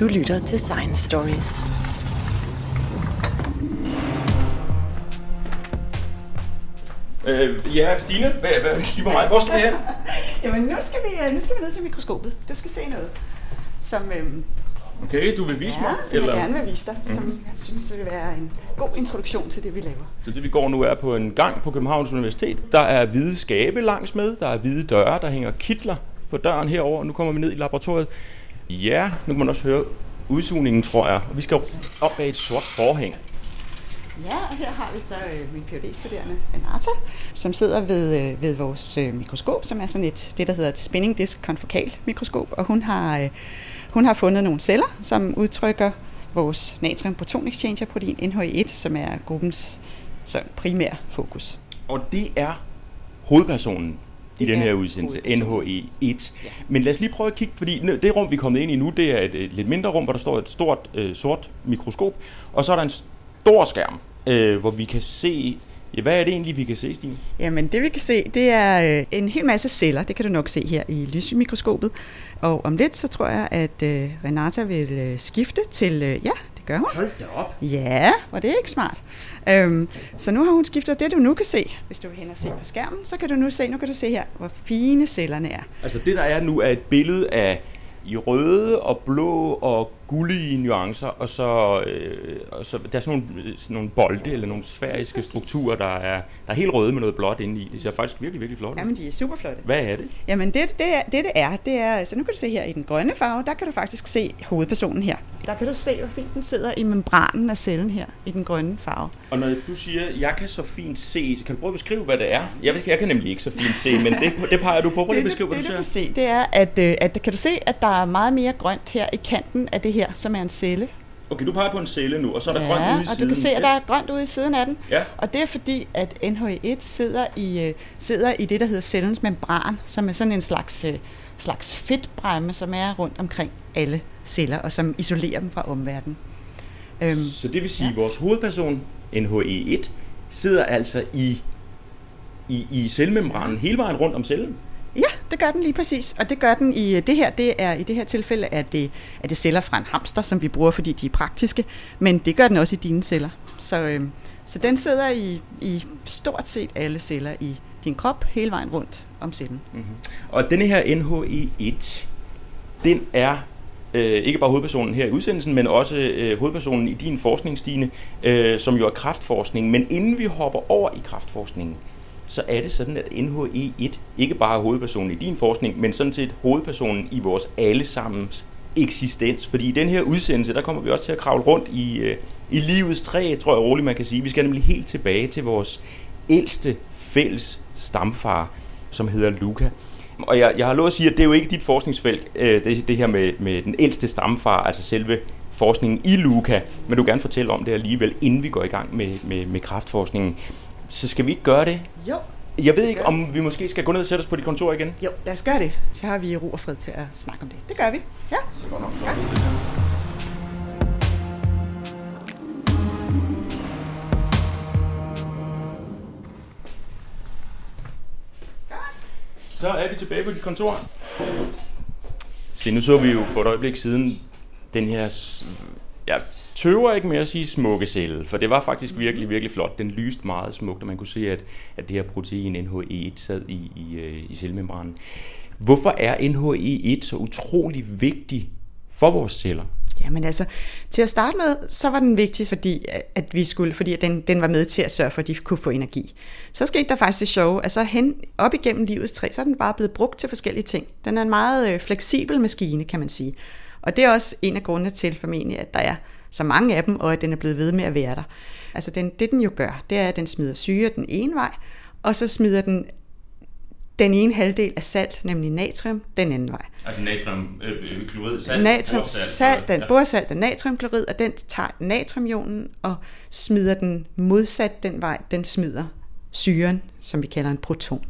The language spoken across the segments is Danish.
Du lytter til Science Stories. Øh, ja, Stine, hvad, hvad, kigger mig. Hvor skal vi hen? Jamen, nu skal, vi, øh, nu skal vi ned til mikroskopet. Du skal se noget, som, øhm, Okay, du vil vise mig? ja, som jeg gerne vil vise dig, mm. som jeg synes vil være en god introduktion til det, vi laver. Så det vi går nu er på en gang på Københavns Universitet. Der er hvide skabe langs med, der er hvide døre, der hænger kitler på døren herover. Nu kommer vi ned i laboratoriet. Ja, nu kan man også høre udsugningen, tror jeg. Og vi skal op bag et sort forhæng. Ja, og her har vi så øh, min phd studerende Renata, som sidder ved, øh, ved vores øh, mikroskop, som er sådan et, det der hedder et spinning disk konfokal mikroskop, og hun har, øh, hun har fundet nogle celler, som udtrykker vores natrium proton exchanger protein NH1, som er gruppens så primære fokus. Og det er hovedpersonen i den er her udsendelse, hovedpersonen. NHE1. Men lad os lige prøve at kigge, fordi det rum, vi er kommet ind i nu, det er et, et lidt mindre rum, hvor der står et stort øh, sort mikroskop, og så er der en stor skærm, øh, hvor vi kan se... Ja, hvad er det egentlig, vi kan se, Stine? Jamen det vi kan se, det er øh, en hel masse celler, det kan du nok se her i lysmikroskopet. Og om lidt, så tror jeg, at øh, Renata vil øh, skifte til, øh, ja, det gør hun. Hold da op. Ja, var det ikke smart? Øhm, så nu har hun skiftet det, du nu kan se. Hvis du vil hen og se på skærmen, så kan du nu se, nu kan du se her, hvor fine cellerne er. Altså det, der er nu, er et billede af i røde og blå og gullige nuancer, og så, øh, og så der er sådan nogle, sådan nogle bolde eller nogle sfæriske strukturer, der er, der er helt røde med noget blåt inde i. Det ser faktisk virkelig, virkelig flot ud. Jamen, de er super flotte. Hvad er det? Jamen det, det, er, det, det er, det er, så nu kan du se her i den grønne farve, der kan du faktisk se hovedpersonen her. Der kan du se, hvor fint den sidder i membranen af cellen her, i den grønne farve. Og når du siger, jeg kan så fint se, kan du prøve at beskrive, hvad det er? Jeg, jeg kan nemlig ikke så fint se, men det, det peger du på. Prøv at det, beskrive, hvad det, du det, du ser. kan se, det er, at, øh, at kan du se, at der er meget mere grønt her i kanten af det her, som er en celle. Okay, du peger på en celle nu, og så er der grønt ude i og siden. du kan se, at der er grønt ude i siden af den. Ja. Og det er fordi, at NH1 sidder i, øh, sidder i det, der hedder cellens membran, som er sådan en slags, øh, slags fedtbræmme, som er rundt omkring alle celler, og som isolerer dem fra omverdenen. Øhm, Så det vil sige, at Ja. vores hovedperson, NHE1, sidder altså i, i, i cellemembranen hele vejen rundt om cellen. Det gør den lige præcis. Og det gør den i øh, det her, det er i det her tilfælde, at det, at det celler fra en hamster, som vi bruger, fordi de er praktiske. Men det gør den også i dine celler. Så, øh, så den sidder i, i stort set alle celler i din krop, hele vejen rundt om cellen. Mhm. Og denne her NHE1, den er øh, ikke bare hovedpersonen her i udsendelsen, men også øh, hovedpersonen i din forskning, Stine, øh, som jo er kraftforskning. Men inden vi hopper over i kraftforskningen, så er det sådan, at NHE1 ikke bare er hovedpersonen i din forskning, men sådan set hovedpersonen i vores allesammens eksistens. Fordi i den her udsendelse, der kommer vi også til at kravle rundt i, øh, i livets træ, tror jeg roligt, man kan sige. Vi skal nemlig helt tilbage til vores ældste fælles stamfar, som hedder Luca. Og jeg, jeg har lovet at sige, at det er jo ikke dit forskningsfelt, øh, det, det her med, med den ældste stamfar, altså selve forskningen i Luca, men du vil gerne fortælle om det alligevel, inden vi går i gang med, med, med kraftforskningen. Så skal vi ikke gøre det? Jo. Jeg ved ikke, om vi måske skal gå ned og sætte os på dit kontor igen. Jo, lad os gøre det. Så har vi ro og fred til at snakke om det. Det gør vi. Ja. Så går nok. Så er vi tilbage på dit kontor. Se, nu så vi jo for et øjeblik siden den her, jeg tøver ikke med at sige smukke celle, for det var faktisk virkelig, virkelig flot. Den lyste meget smukt, og man kunne se, at, at det her protein NHE1 sad i, i, øh, i cellemembranen. Hvorfor er NHE1 så utrolig vigtig for vores celler? Jamen altså, til at starte med, så var den vigtig, fordi, at vi skulle, fordi at den, den var med til at sørge for, at de kunne få energi. Så skete der faktisk det sjove, at så hen op igennem livets træ, så er den bare blevet brugt til forskellige ting. Den er en meget øh, fleksibel maskine, kan man sige. Og det er også en af grundene til formentlig, at der er så mange af dem, og at den er blevet ved med at være der. Altså den, det den jo gør, det er, at den smider syre den ene vej, og så smider den den ene halvdel af salt, nemlig natrium, den anden vej. Altså natriumklorid, salt, Natrium, salt, den borsalt er natriumklorid, og den tager natriumionen og smider den modsat den vej, den smider syren, som vi kalder en proton.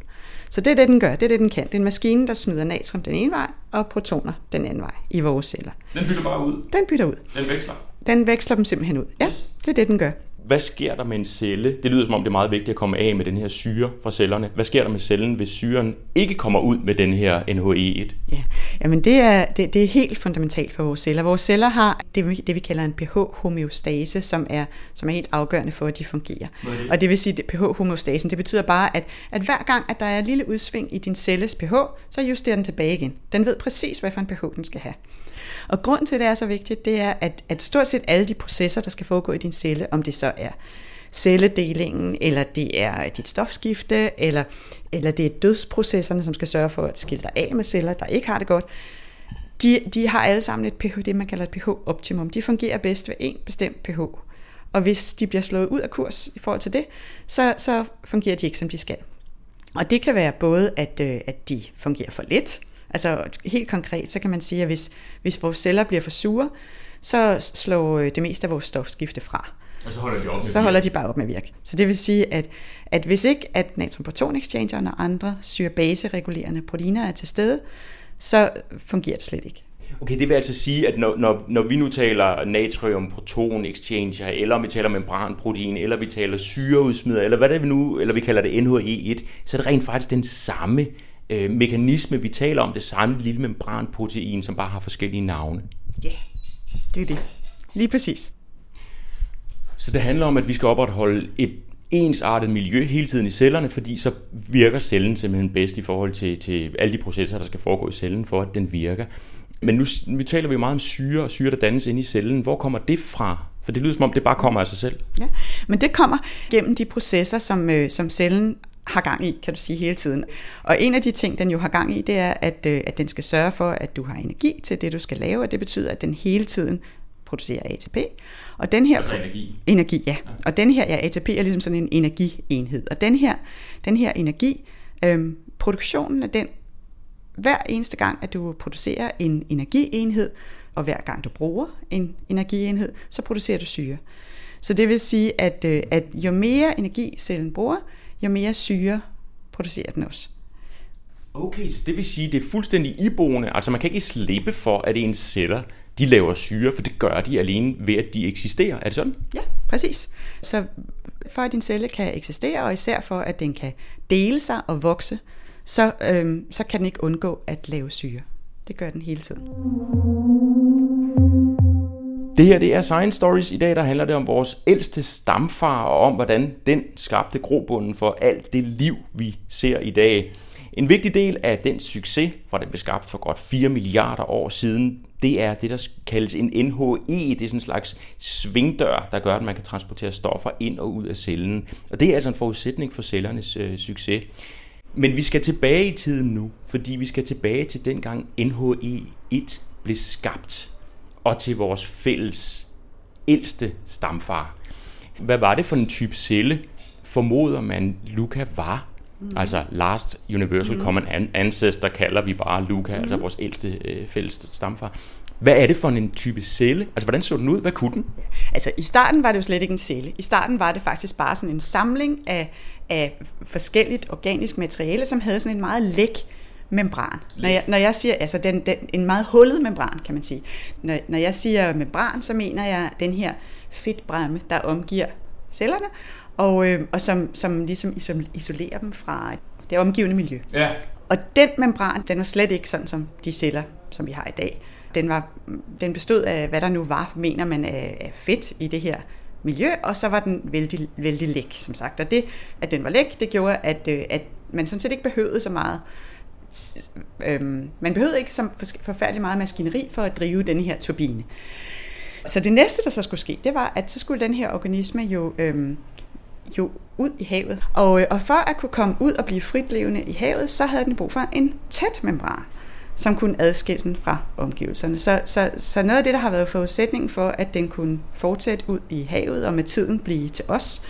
Så det er det, den gør. Det er det, den kan. Det er en maskine, der smider natrium den ene vej, og protoner den anden vej i vores celler. Den bytter bare ud. Den bytter ud. Den veksler. Den veksler dem simpelthen ud. Ja, det er det, den gør. Hvad sker der med en celle? Det lyder som om, det er meget vigtigt at komme af med den her syre fra cellerne. Hvad sker der med cellen, hvis syren ikke kommer ud med den her NHE1? Ja, Jamen det, er, det, det er helt fundamentalt for vores celler. Vores celler har det, det vi kalder en pH-homeostase, som er, som er helt afgørende for, at de fungerer. Det? Og det vil sige, at pH-homeostasen, det betyder bare, at, at hver gang, at der er et lille udsving i din celles pH, så justerer den tilbage igen. Den ved præcis, hvad for en pH den skal have. Og grund til, at det er så vigtigt, det er, at, at stort set alle de processer, der skal foregå i din celle, om det så er celledelingen, eller det er dit stofskifte, eller, eller det er dødsprocesserne, som skal sørge for at skille dig af med celler, der ikke har det godt, de, de har alle sammen et pH, det man kalder et pH-optimum. De fungerer bedst ved en bestemt pH. Og hvis de bliver slået ud af kurs i forhold til det, så, så fungerer de ikke, som de skal. Og det kan være både, at, øh, at de fungerer for lidt, Altså helt konkret, så kan man sige, at hvis, hvis vores celler bliver for sure, så slår øh, det meste af vores stofskifte fra. Og så holder de op med Så holder de bare op med at virke. Så det vil sige, at, at hvis ikke at natriumproton exchangeren og andre syre-base-regulerende proteiner er til stede, så fungerer det slet ikke. Okay, det vil altså sige, at når, når, når vi nu taler natrium proton exchanger, eller vi taler membranprotein, eller vi taler syreudsmider, eller hvad det er vi nu, eller vi kalder det NHE1, så er det rent faktisk den samme øh, mekanisme, vi taler om, det samme lille membranprotein, som bare har forskellige navne. Ja, yeah, det er det. Lige præcis. Så det handler om, at vi skal opretholde et ensartet miljø hele tiden i cellerne, fordi så virker cellen simpelthen bedst i forhold til, til alle de processer, der skal foregå i cellen, for at den virker. Men nu, nu taler vi meget om syre og syre, der dannes inde i cellen. Hvor kommer det fra? For det lyder som om, det bare kommer af sig selv. Ja, men det kommer gennem de processer, som, øh, som cellen har gang i, kan du sige, hele tiden. Og en af de ting, den jo har gang i, det er, at, øh, at den skal sørge for, at du har energi til det, du skal lave, og det betyder, at den hele tiden producerer ATP. Og den her, altså energi. Energi, ja. Og den her, ja, ATP er ligesom sådan en energienhed. Og den her, den her energi, øhm, produktionen af den, hver eneste gang, at du producerer en energienhed, og hver gang du bruger en energienhed, så producerer du syre. Så det vil sige, at, øh, at jo mere energi cellen bruger, jo mere syre producerer den også. Okay, så det vil sige, at det er fuldstændig iboende. Altså man kan ikke slippe for, at ens celler de laver syre, for det gør de alene ved, at de eksisterer. Er det sådan? Ja, præcis. Så for at din celle kan eksistere, og især for at den kan dele sig og vokse, så, øhm, så kan den ikke undgå at lave syre. Det gør den hele tiden. Det her det er Science Stories. I dag der handler det om vores ældste stamfar og om, hvordan den skabte grobunden for alt det liv, vi ser i dag. En vigtig del af den succes, for den blev skabt for godt 4 milliarder år siden, det er det, der kaldes en NHE. Det er sådan en slags svingdør, der gør, at man kan transportere stoffer ind og ud af cellen. Og det er altså en forudsætning for cellernes øh, succes. Men vi skal tilbage i tiden nu, fordi vi skal tilbage til dengang NHE1 blev skabt og til vores fælles ældste stamfar. Hvad var det for en type celle, formoder man, Luca var? Mm. Altså Last Universal mm. Common Ancestor kalder vi bare Luca, mm. altså vores ældste øh, fælles stamfar. Hvad er det for en type celle? Altså, hvordan så den ud? Hvad kunne den? Altså, i starten var det jo slet ikke en celle. I starten var det faktisk bare sådan en samling af, af forskelligt organisk materiale, som havde sådan en meget læk membran. Når jeg, når jeg siger, altså den, den, en meget hullet membran, kan man sige. Når, når jeg siger membran, så mener jeg den her fedtbremme, der omgiver cellerne, og, øh, og som, som ligesom isolerer dem fra det omgivende miljø. Ja. Og den membran, den var slet ikke sådan som de celler, som vi har i dag. Den, var, den bestod af, hvad der nu var, mener man, af, fedt i det her miljø, og så var den vældig, vældig læk, som sagt. Og det, at den var læk, det gjorde, at, øh, at man sådan set ikke behøvede så meget øhm, man behøvede ikke så forfærdelig meget maskineri for at drive den her turbine. Så det næste, der så skulle ske, det var, at så skulle den her organisme jo, øhm, jo ud i havet. Og, øh, og for at kunne komme ud og blive fritlevende i havet, så havde den brug for en tæt membran som kunne adskille den fra omgivelserne. Så, så, så noget af det, der har været forudsætningen for, at den kunne fortsætte ud i havet og med tiden blive til os,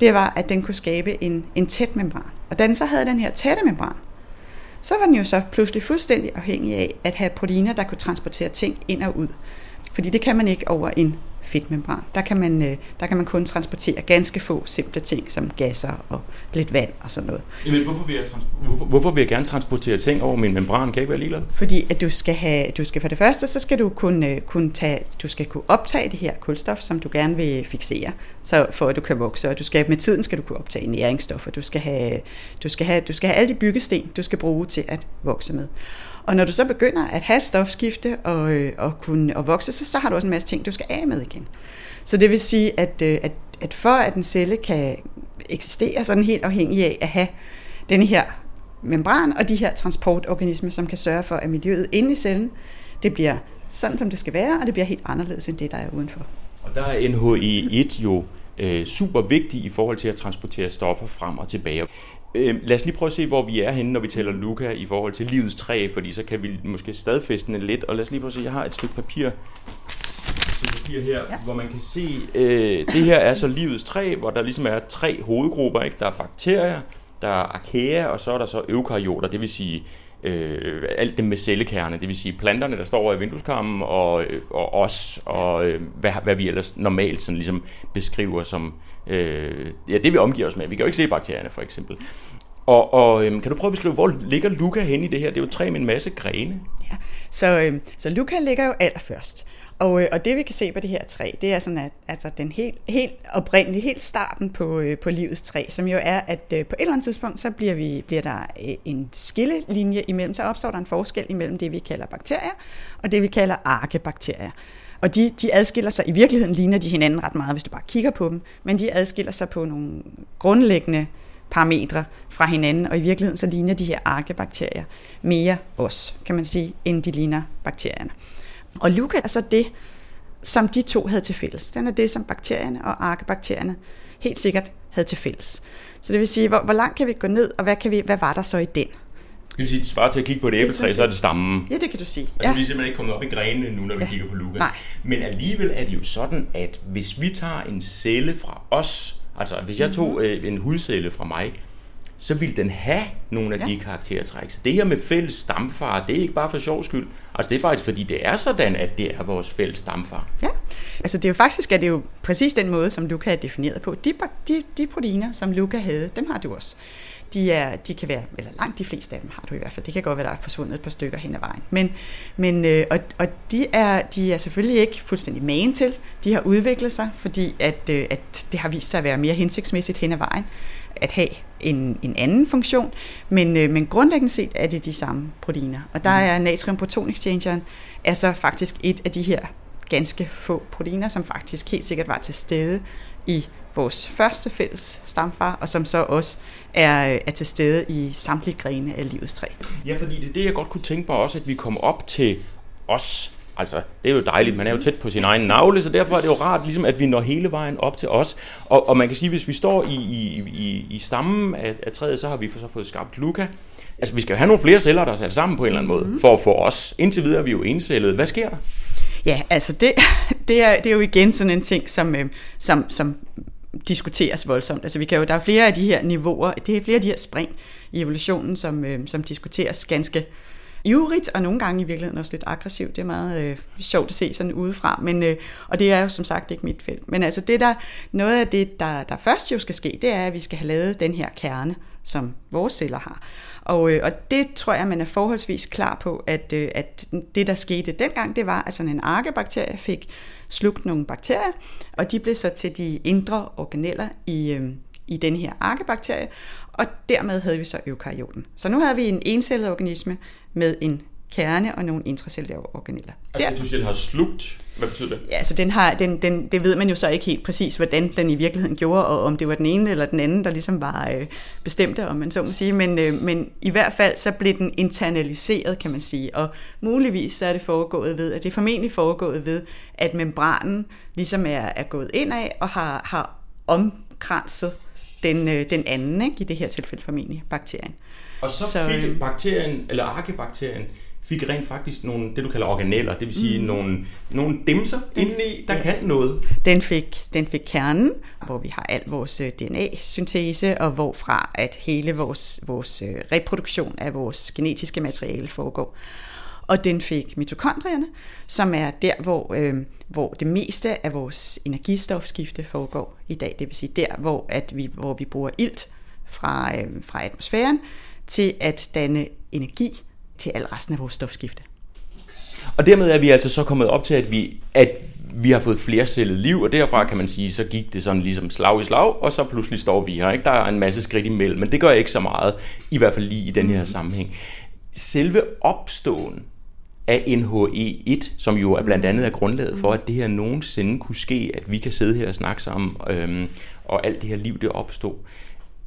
det var, at den kunne skabe en, en tæt membran. Og da den så havde den her tætte membran, så var den jo så pludselig fuldstændig afhængig af at have proteiner, der kunne transportere ting ind og ud. Fordi det kan man ikke over en fedtmembran. Der kan, man, øh, der kan man kun transportere ganske få simple ting, som gasser og lidt vand og sådan noget. Jamen, hvorfor vil jeg, trans- hvorfor, hvorfor vil jeg gerne transportere ting over min membran? Kan jeg ikke være ligeglad? Fordi at du skal have, du skal for det første, så skal du kunne, kunne tage, du skal kunne optage det her kulstof, som du gerne vil fixere, så for at du kan vokse. Og du skal, med tiden skal du kunne optage næringsstoffer. Du skal have, du skal have, du skal have alle de byggesten, du skal bruge til at vokse med. Og når du så begynder at have stofskifte og, øh, og kunne og vokse, så, så har du også en masse ting, du skal af med igen. Så det vil sige, at, øh, at, at for at en celle kan eksistere, så er den helt afhængig af at have den her membran og de her transportorganismer, som kan sørge for, at miljøet inde i cellen, det bliver sådan, som det skal være, og det bliver helt anderledes end det, der er udenfor. Og der er NHE1 jo øh, super vigtig i forhold til at transportere stoffer frem og tilbage. Øh, lad os lige prøve at se, hvor vi er henne, når vi taler Luca i forhold til livets træ, fordi så kan vi måske stadfæstende lidt. Og lad os lige prøve at se, jeg har et stykke papir, papir her, ja. hvor man kan se, øh, det her er så livets træ, hvor der ligesom er tre hovedgrupper. Ikke? Der er bakterier, der er archaea, og så er der så eukaryoter, det vil sige øh, alt det med cellekerne, det vil sige planterne, der står over i vindueskarmen, og, øh, og os, og øh, hvad, hvad vi ellers normalt sådan ligesom beskriver som øh, ja, det, vi omgiver os med. Vi kan jo ikke se bakterierne, for eksempel. Og, og øhm, kan du prøve at beskrive, hvor ligger Luca hen i det her? Det er jo træ med en masse grene. Ja, så, øh, så Luca ligger jo allerførst. Og, øh, og det vi kan se på det her træ, det er sådan, at altså, den helt, helt oprindelige, helt starten på, øh, på livets træ, som jo er, at øh, på et eller andet tidspunkt, så bliver, vi, bliver der en skillelinje imellem, så opstår der en forskel imellem det, vi kalder bakterier, og det, vi kalder arkebakterier. Og de, de adskiller sig, i virkeligheden ligner de hinanden ret meget, hvis du bare kigger på dem, men de adskiller sig på nogle grundlæggende parametre fra hinanden, og i virkeligheden så ligner de her arkebakterier mere os, kan man sige, end de ligner bakterierne. Og Luca er så det, som de to havde til fælles. Den er det, som bakterierne og arkebakterierne helt sikkert havde til fælles. Så det vil sige, hvor, hvor langt kan vi gå ned, og hvad, kan vi, hvad var der så i den? Det vil sige, svare til at kigge på et æbletræ, så er det stammen. Ja, det kan du sige. Altså, ja. vi er simpelthen ikke kommet op i grenene nu, når vi ja. kigger på Luca. Nej. Men alligevel er det jo sådan, at hvis vi tager en celle fra os, altså hvis jeg tog mm-hmm. øh, en hudcelle fra mig, så vil den have nogle af ja. de karaktertræk. Så det her med fælles stamfar, det er ikke bare for sjov skyld. Altså det er faktisk, fordi det er sådan, at det er vores fælles stamfar. Ja, altså det er jo faktisk, at det er jo præcis den måde, som Luca er defineret på. De, de, de proteiner, som Luca havde, dem har du også de, er, de kan være, eller langt de fleste af dem har du i hvert fald. Det kan godt være, der er forsvundet et par stykker hen ad vejen. Men, men øh, og, og de, er, de er selvfølgelig ikke fuldstændig magen til. De har udviklet sig, fordi at, øh, at det har vist sig at være mere hensigtsmæssigt hen ad vejen at have en, en anden funktion, men, øh, men grundlæggende set er det de samme proteiner. Og der mm. er natrium proton exchangeren er så faktisk et af de her ganske få proteiner, som faktisk helt sikkert var til stede i vores første fælles stamfar, og som så også er, er til stede i samtlige grene af livets træ. Ja, fordi det er det, jeg godt kunne tænke mig også, at vi kommer op til os. Altså, det er jo dejligt, man er jo tæt på sin egen navle, så derfor er det jo rart, ligesom, at vi når hele vejen op til os. Og, og man kan sige, hvis vi står i, i, i, i stammen af, af træet, så har vi så fået skabt Luca. Altså, vi skal jo have nogle flere celler, der er sat sammen på en eller anden måde, mm. for at få os. Indtil videre er vi jo encellede. Hvad sker der? Ja, altså det, det, er, det er jo igen sådan en ting, som, øh, som, som diskuteres voldsomt. Altså vi kan jo, der er flere af de her niveauer, det er flere af de her spring i evolutionen, som, øh, som diskuteres ganske ivrigt, og nogle gange i virkeligheden også lidt aggressivt. Det er meget øh, sjovt at se sådan udefra, men, øh, og det er jo som sagt ikke mit felt. Men altså det der, noget af det, der, der først jo skal ske, det er, at vi skal have lavet den her kerne, som vores celler har. Og, øh, og det tror jeg, man er forholdsvis klar på, at, øh, at det, der skete dengang, det var, at sådan en arkebakterie fik slugt nogle bakterier, og de blev så til de indre organeller i, øh, i den her arkebakterie, og dermed havde vi så eukaryoten. Så nu havde vi en encellet organisme med en kerne og nogle intracellulære organeller. Altså, Der, du selv har slugt? Hvad betyder det? Ja, altså den har, den, den, det ved man jo så ikke helt præcis, hvordan den i virkeligheden gjorde, og om det var den ene eller den anden, der ligesom var øh, bestemte, om man så må sige. Men, øh, men i hvert fald så blev den internaliseret, kan man sige. Og muligvis så er det foregået ved, at det er formentlig foregået ved, at membranen ligesom er, er gået indad og har, har omkranset den, øh, den anden, ikke? i det her tilfælde formentlig bakterien. Og så, så fik øh, bakterien, eller arkebakterien, fik rent faktisk nogle, det du kalder organeller, det vil sige mm. nogle, nogle dimser indeni, der ja. kan noget. Den fik, den fik kernen, hvor vi har al vores øh, DNA-syntese, og hvorfra at hele vores, vores øh, reproduktion af vores genetiske materiale foregår. og den fik mitokondrierne, som er der, hvor, øh, hvor det meste af vores energistofskifte foregår i dag. Det vil sige der, hvor, at vi, hvor vi bruger ilt fra, øh, fra atmosfæren til at danne energi til al resten af vores stofskifte. Og dermed er vi altså så kommet op til, at vi, at vi har fået flercellet liv, og derfra kan man sige, så gik det sådan ligesom slag i slag, og så pludselig står vi her. Ikke? Der er en masse skridt imellem, men det gør ikke så meget, i hvert fald lige i den her mm. sammenhæng. Selve opståen af NHE1, som jo er blandt andet er grundlaget for, at det her nogensinde kunne ske, at vi kan sidde her og snakke sammen, øhm, og alt det her liv, det opstod.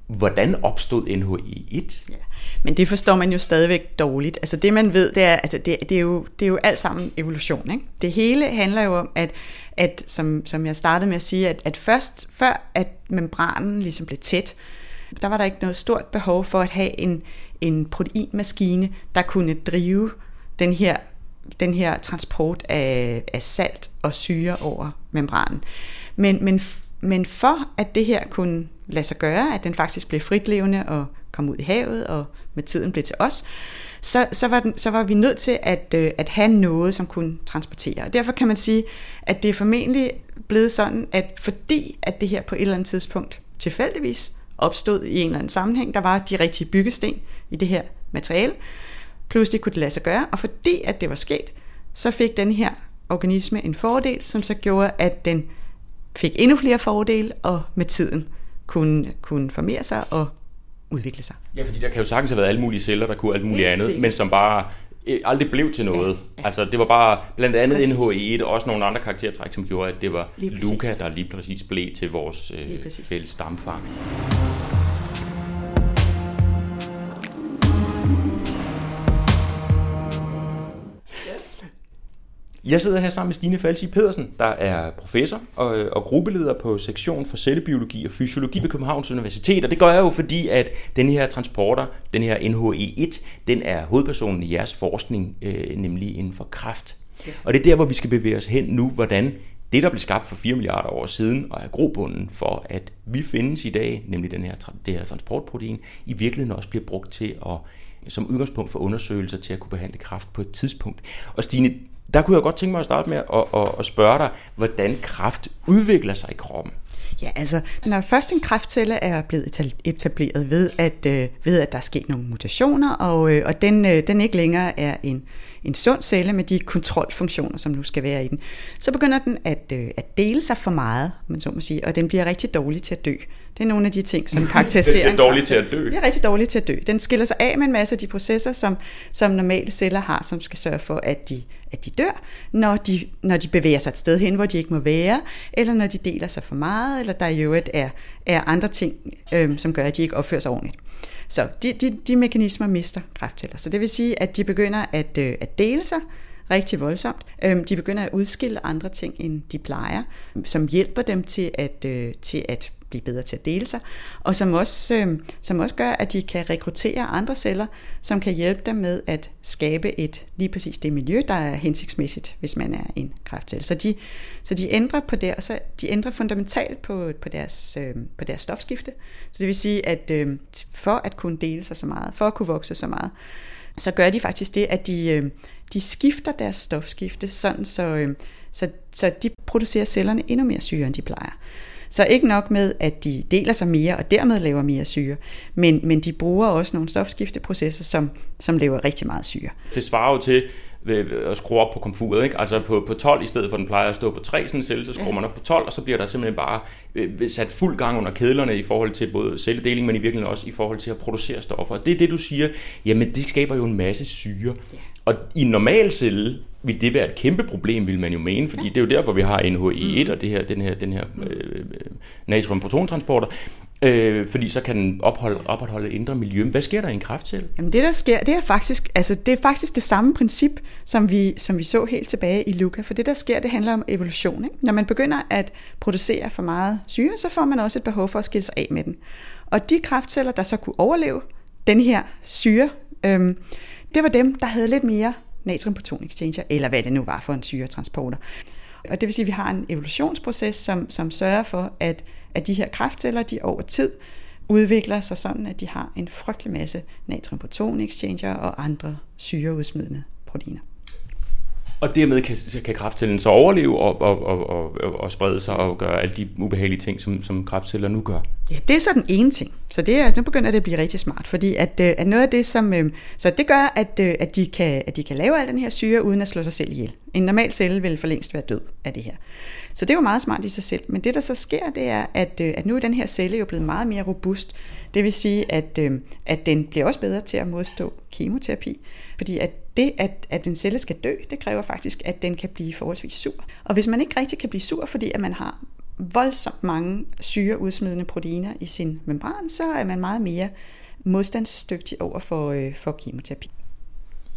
Hvordan opstod NHE1? Ja. Men det forstår man jo stadigvæk dårligt. Altså det man ved, det er, altså det, det, er, jo, det er jo alt sammen evolution. Ikke? Det hele handler jo om, at, at som, som jeg startede med at sige, at, at først før at membranen ligesom blev tæt, der var der ikke noget stort behov for at have en, en proteinmaskine, der kunne drive den her, den her transport af, af salt og syre over membranen. Men, men, men for at det her kunne lade sig gøre, at den faktisk blev fritlevende og kom ud i havet og med tiden blev til os, så, så, var, den, så var vi nødt til at, øh, at have noget, som kunne transportere. Og derfor kan man sige, at det er formentlig blevet sådan, at fordi at det her på et eller andet tidspunkt tilfældigvis opstod i en eller anden sammenhæng, der var de rigtige byggesten i det her materiale, pludselig kunne det lade sig gøre, og fordi at det var sket, så fik den her organisme en fordel, som så gjorde, at den fik endnu flere fordele, og med tiden kunne, kunne formere sig og udvikle sig. Ja, fordi der kan jo sagtens have været alle mulige celler, der kunne alt muligt andet, sikkert. men som bare øh, aldrig blev til noget. Ja, ja. Altså, det var bare blandt andet NHE1 og også nogle andre karaktertræk, som gjorde, at det var Luca, der lige præcis blev til vores øh, fælles stamfar. Jeg sidder her sammen med Stine Falsi Pedersen, der er professor og, og gruppeleder på sektion for cellebiologi og fysiologi ved Københavns Universitet. Og det gør jeg jo, fordi at den her transporter, den her NHE1, den er hovedpersonen i jeres forskning, øh, nemlig inden for kraft. Ja. Og det er der, hvor vi skal bevæge os hen nu, hvordan det, der blev skabt for 4 milliarder år siden, og er grobunden for, at vi findes i dag, nemlig den her, det her transportprotein, i virkeligheden også bliver brugt til at som udgangspunkt for undersøgelser til at kunne behandle kraft på et tidspunkt. Og Stine, der kunne jeg godt tænke mig at starte med at, at, at spørge dig, hvordan kraft udvikler sig i kroppen. Ja, altså, når først en kræftcelle er blevet etableret ved, at, øh, ved at der er sket nogle mutationer, og, øh, og den, øh, den ikke længere er en, en sund celle med de kontrolfunktioner, som nu skal være i den, så begynder den at, øh, at dele sig for meget, man så må sige, og den bliver rigtig dårlig til at dø. Det er nogle af de ting, som karakteriserer... den er dårlig til at dø. Den er rigtig dårlig til at dø. Den skiller sig af med en masse af de processer, som, som normale celler har, som skal sørge for, at de, at de dør, når de, når de bevæger sig et sted hen, hvor de ikke må være, eller når de deler sig for meget, eller der i øvrigt er, er andre ting, øh, som gør, at de ikke opfører sig ordentligt. Så de, de, de mekanismer mister kræftceller. Så det vil sige, at de begynder at, øh, at dele sig rigtig voldsomt. Øh, de begynder at udskille andre ting, end de plejer, som hjælper dem til at, øh, til at blive bedre til at dele sig, og som også, øh, som også gør, at de kan rekruttere andre celler, som kan hjælpe dem med at skabe et lige præcis det miljø, der er hensigtsmæssigt, hvis man er en kræftcelle. Så de, så de ændrer på det, så de ændrer fundamentalt på, på, deres, øh, på deres stofskifte. Så det vil sige, at øh, for at kunne dele sig så meget, for at kunne vokse så meget, så gør de faktisk det, at de, øh, de skifter deres stofskifte, sådan så, øh, så, så de producerer cellerne endnu mere syre, end de plejer. Så ikke nok med, at de deler sig mere og dermed laver mere syre, men, men de bruger også nogle stofskifteprocesser, som, som laver rigtig meget syre. Det svarer jo til at skrue op på komfuret. Ikke? Altså på, på 12 i stedet for den plejer at stå på 3 sådan en celle, så skruer ja. man op på 12, og så bliver der simpelthen bare øh, sat fuld gang under kedlerne i forhold til både celledeling, men i virkeligheden også i forhold til at producere stoffer. Det er det, du siger, jamen det skaber jo en masse syre. Ja. Og i en normal celle vil det være et kæmpe problem, vil man jo mene, fordi ja. det er jo derfor, vi har NHE1 mm. og det her, den her, den her øh, natrium-protontransporter, øh, fordi så kan den opholde, opretholde et indre miljø. Hvad sker der i en kræftcelle? Jamen det, der sker, det er faktisk, altså, det, er faktisk det samme princip, som vi, som vi så helt tilbage i Luca, for det, der sker, det handler om evolution. Ikke? Når man begynder at producere for meget syre, så får man også et behov for at skille sig af med den. Og de kræftceller, der så kunne overleve den her syre, øh, det var dem, der havde lidt mere natriumproton exchanger, eller hvad det nu var for en syretransporter. Og det vil sige, at vi har en evolutionsproces, som, som sørger for, at, at de her kraftceller, de over tid udvikler sig sådan, at de har en frygtelig masse natriumproton exchanger og andre syreudsmidende proteiner. Og dermed kan, kan kræftcellen så overleve og, og, og, og, og sprede sig og gøre alle de ubehagelige ting, som, som kræftceller nu gør. Ja, det er så den ene ting. Så det er, nu begynder det at blive rigtig smart, fordi at, øh, at noget af det, som... Øh, så det gør, at, øh, at, de kan, at de kan lave al den her syre, uden at slå sig selv ihjel. En normal celle vil for længst være død af det her. Så det er jo meget smart i sig selv. Men det, der så sker, det er, at, at nu er den her celle jo blevet meget mere robust. Det vil sige, at, øh, at den bliver også bedre til at modstå kemoterapi. Fordi at det, at, at en celle skal dø, det kræver faktisk, at den kan blive forholdsvis sur. Og hvis man ikke rigtig kan blive sur, fordi at man har voldsomt mange syreudsmidende proteiner i sin membran, så er man meget mere modstandsdygtig over for, øh, for kemoterapi.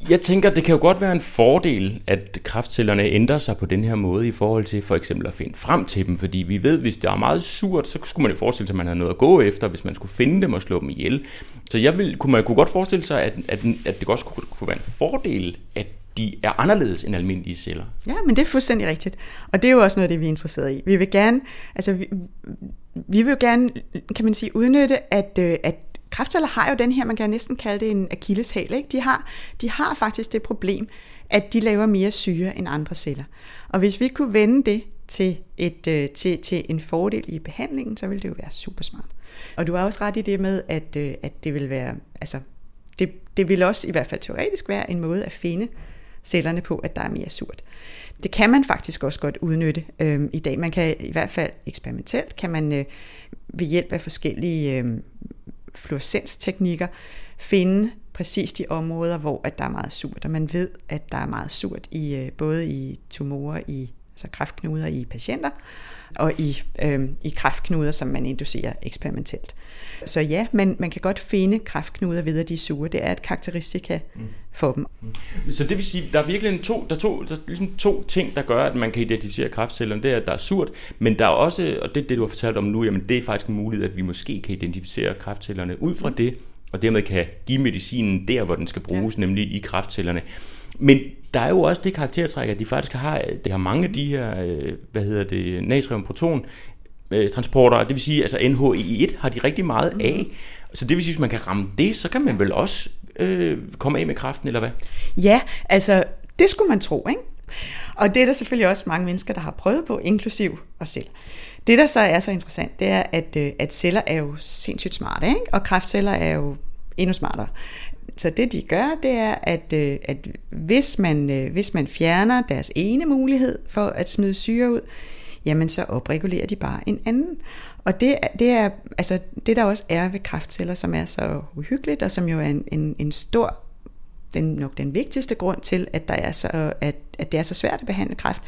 Jeg tænker, det kan jo godt være en fordel, at kraftcellerne ændrer sig på den her måde i forhold til for eksempel at finde frem til dem, fordi vi ved, hvis det er meget surt, så skulle man jo forestille sig, at man havde noget at gå efter, hvis man skulle finde dem og slå dem ihjel. Så jeg vil, kunne man kunne godt forestille sig, at, at, at det også kunne, kunne være en fordel, at de er anderledes end almindelige celler. Ja, men det er fuldstændig rigtigt. Og det er jo også noget af det, vi er interesseret i. Vi vil gerne, altså vi, vi vil gerne, kan man sige, udnytte, at, øh, at kræftceller har jo den her, man kan næsten kalde det en akilleshæl. Ikke? De, har, de har faktisk det problem, at de laver mere syre end andre celler. Og hvis vi kunne vende det til, et, øh, til, til en fordel i behandlingen, så ville det jo være super smart. Og du har også ret i det med, at, øh, at det vil være, altså, det, det vil også i hvert fald teoretisk være en måde at finde cellerne på, at der er mere surt. Det kan man faktisk også godt udnytte øh, i dag. Man kan i hvert fald eksperimentelt, kan man øh, ved hjælp af forskellige øh, fluorescensteknikker finde præcis de områder, hvor at der er meget surt, og man ved, at der er meget surt i øh, både i tumorer, i altså kræftknuder i patienter, og i, øh, i kræftknuder, som man inducerer eksperimentelt. Så ja, men man kan godt finde kræftknuder ved, at de er sure. Det er et karakteristika mm. for dem. Mm. Så det vil sige, der er virkelig to, der er to, der er ligesom to ting, der gør, at man kan identificere kræftcellerne. Det er, at der er surt, men der er også, og det er det, du har fortalt om nu, jamen det er faktisk en mulighed, at vi måske kan identificere kræftcellerne ud fra mm. det, og dermed kan give medicinen der, hvor den skal bruges, ja. nemlig i kræftcellerne. Men der er jo også det karaktertræk, at de faktisk har, det har mange af de her, øh, hvad hedder det, natriumproton øh, transporter, det vil sige, altså NHI1 har de rigtig meget af. Så det vil sige, hvis man kan ramme det, så kan man vel også øh, komme af med kraften, eller hvad? Ja, altså det skulle man tro, ikke? Og det er der selvfølgelig også mange mennesker, der har prøvet på, inklusiv os selv. Det, der så er så interessant, det er, at, øh, at celler er jo sindssygt smarte, ikke? og kræftceller er jo endnu smartere. Så det de gør, det er, at, øh, at hvis, man, øh, hvis man fjerner deres ene mulighed for at smide syre ud, jamen så opregulerer de bare en anden. Og det, det er altså det, der også er ved kræftceller, som er så uhyggeligt, og som jo er en, en, en stor, den, nok den vigtigste grund til, at, der er så, at, at det er så svært at behandle kræft,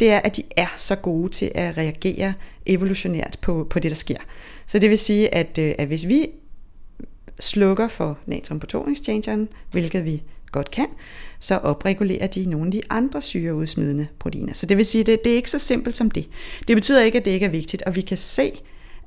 det er, at de er så gode til at reagere evolutionært på, på det, der sker. Så det vil sige, at, øh, at hvis vi slukker for natrium på hvilket vi godt kan, så opregulerer de nogle af de andre syreudsmidende proteiner. Så det vil sige, at det, det er ikke så simpelt som det. Det betyder ikke, at det ikke er vigtigt, og vi kan se,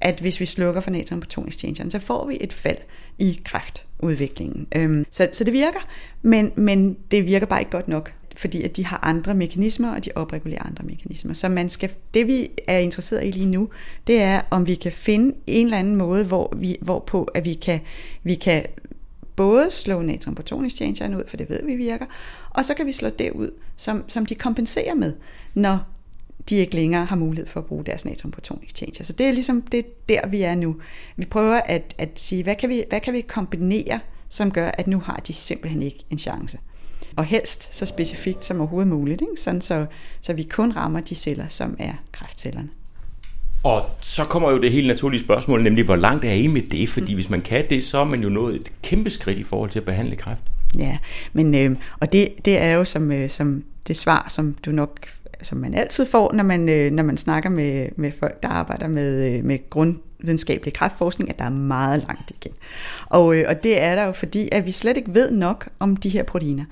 at hvis vi slukker for natrium natriumprotonexchangeren, så får vi et fald i kræftudviklingen. Øhm, så, så det virker, men, men det virker bare ikke godt nok fordi at de har andre mekanismer, og de opregulerer andre mekanismer. Så man skal, det vi er interesseret i lige nu, det er, om vi kan finde en eller anden måde, hvor vi, hvorpå at vi kan, vi kan både slå natriumprotonexchangeren ud, for det ved vi virker, og så kan vi slå det ud, som, som de kompenserer med, når de ikke længere har mulighed for at bruge deres natriumprotonexchanger. Så det er ligesom det er der, vi er nu. Vi prøver at, at sige, hvad kan, vi, hvad kan vi kombinere, som gør, at nu har de simpelthen ikke en chance og helst så specifikt som overhovedet muligt, ikke? Sådan så, så vi kun rammer de celler, som er kræftcellerne. Og så kommer jo det helt naturlige spørgsmål, nemlig hvor langt er I med det? Fordi mm. hvis man kan det, så er man jo nået et kæmpe skridt i forhold til at behandle kræft. Ja, men øh, og det, det er jo som, øh, som det svar, som du nok som man altid får, når man, øh, når man snakker med, med folk, der arbejder med, øh, med grund, videnskabelig kræftforskning, at der er meget langt igen. Og, øh, og det er der jo fordi, at vi slet ikke ved nok om de her proteiner.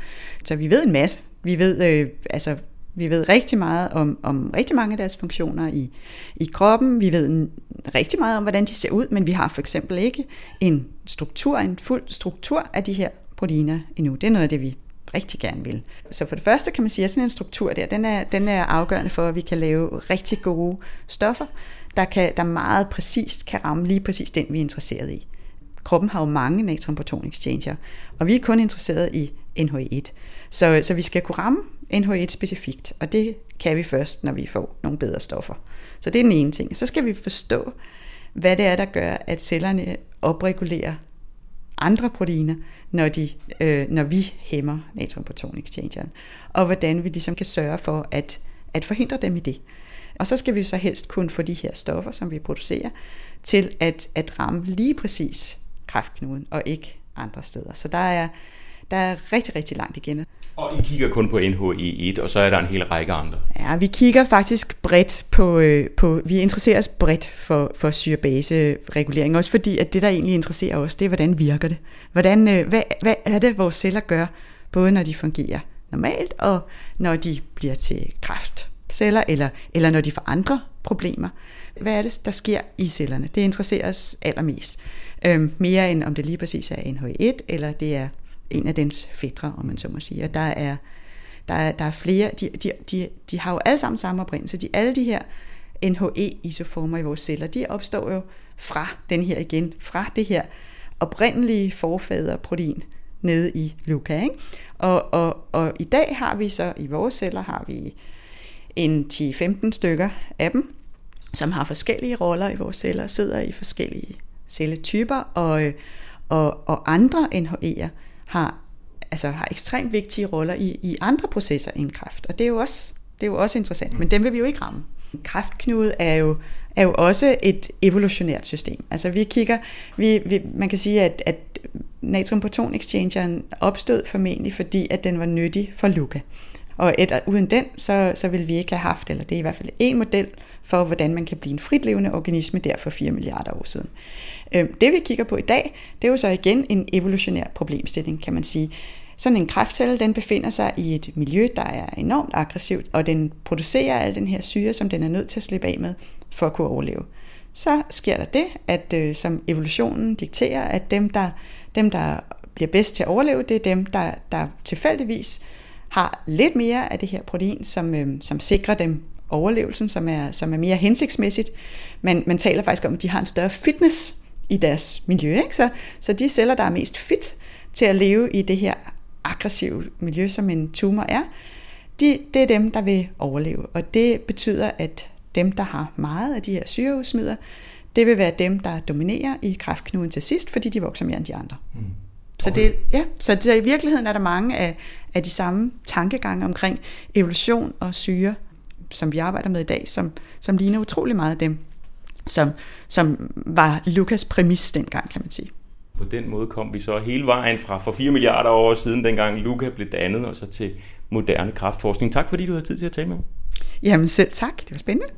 Så vi ved en masse. Vi ved, øh, altså, vi ved rigtig meget om, om rigtig mange af deres funktioner i, i kroppen. Vi ved rigtig meget om, hvordan de ser ud, men vi har for eksempel ikke en struktur, en fuld struktur af de her proteiner endnu. Det er noget af det, vi rigtig gerne vil. Så for det første kan man sige, at sådan en struktur der, den er, den er afgørende for, at vi kan lave rigtig gode stoffer, der, kan, der meget præcist kan ramme lige præcis den, vi er interesseret i. kroppen har jo mange natriumproton exchanger, og vi er kun interesseret i NH1. Så, så vi skal kunne ramme NH1 specifikt, og det kan vi først, når vi får nogle bedre stoffer. Så det er den ene ting. Så skal vi forstå, hvad det er, der gør, at cellerne opregulerer andre proteiner, når, de, øh, når vi hæmmer natriumproton exchangeren, og hvordan vi ligesom kan sørge for at, at forhindre dem i det. Og så skal vi så helst kun få de her stoffer, som vi producerer, til at, at ramme lige præcis kræftknuden, og ikke andre steder. Så der er, der er rigtig, rigtig langt igen. Og I kigger kun på NHE1, og så er der en hel række andre? Ja, vi kigger faktisk bredt på, øh, på vi interesserer os bredt for, for syrebase-regulering, også fordi, at det, der egentlig interesserer os, det er, hvordan virker det? Hvordan, øh, hvad, hvad er det, vores celler gør, både når de fungerer normalt, og når de bliver til celler, eller, eller når de får andre problemer. Hvad er det, der sker i cellerne? Det interesserer os allermest. Øhm, mere end om det lige præcis er NH1, eller det er en af dens fædre, om man så må sige. Og der er, der er, der er flere, de, de, de, de har jo alle sammen samme oprindelse. De, alle de her NHE-isoformer i vores celler, de opstår jo fra den her igen, fra det her oprindelige forfaderprotein nede i Luca. Ikke? Og, og, og i dag har vi så, i vores celler har vi en 10-15 stykker af dem, som har forskellige roller i vores celler, sidder i forskellige celletyper, og, og, og andre NHE'er har, altså har ekstremt vigtige roller i, i andre processer end kræft. Og det er jo også, det er jo også interessant, men dem vil vi jo ikke ramme. Kræftknude er jo, er jo også et evolutionært system. Altså vi kigger, vi, vi, man kan sige, at, at natriumproton exchangeren opstod formentlig, fordi at den var nyttig for Luca. Og et, uden den, så, så ville vi ikke have haft, eller det er i hvert fald en model for, hvordan man kan blive en fritlevende organisme der for 4 milliarder år siden. Øhm, det vi kigger på i dag, det er jo så igen en evolutionær problemstilling, kan man sige. Sådan en kræftcelle, den befinder sig i et miljø, der er enormt aggressivt, og den producerer al den her syre, som den er nødt til at slippe af med for at kunne overleve. Så sker der det, at øh, som evolutionen dikterer, at dem der, dem, der bliver bedst til at overleve, det er dem, der, der tilfældigvis har lidt mere af det her protein, som, øh, som sikrer dem overlevelsen, som er, som er mere hensigtsmæssigt. Men man taler faktisk om, at de har en større fitness i deres miljø. Ikke? Så, så de celler, der er mest fit til at leve i det her aggressive miljø, som en tumor er, de, det er dem, der vil overleve. Og det betyder, at dem, der har meget af de her syreudsmider, det vil være dem, der dominerer i kræftknuden til sidst, fordi de vokser mere end de andre. Mm. Så, det, ja, så det, i virkeligheden er der mange af, af de samme tankegange omkring evolution og syre, som vi arbejder med i dag, som, som ligner utrolig meget af dem, som, som var Lukas præmis dengang, kan man sige. På den måde kom vi så hele vejen fra for 4 milliarder år siden, dengang Luca blev dannet, og så til moderne kraftforskning. Tak fordi du havde tid til at tale med mig. Jamen selv tak, det var spændende.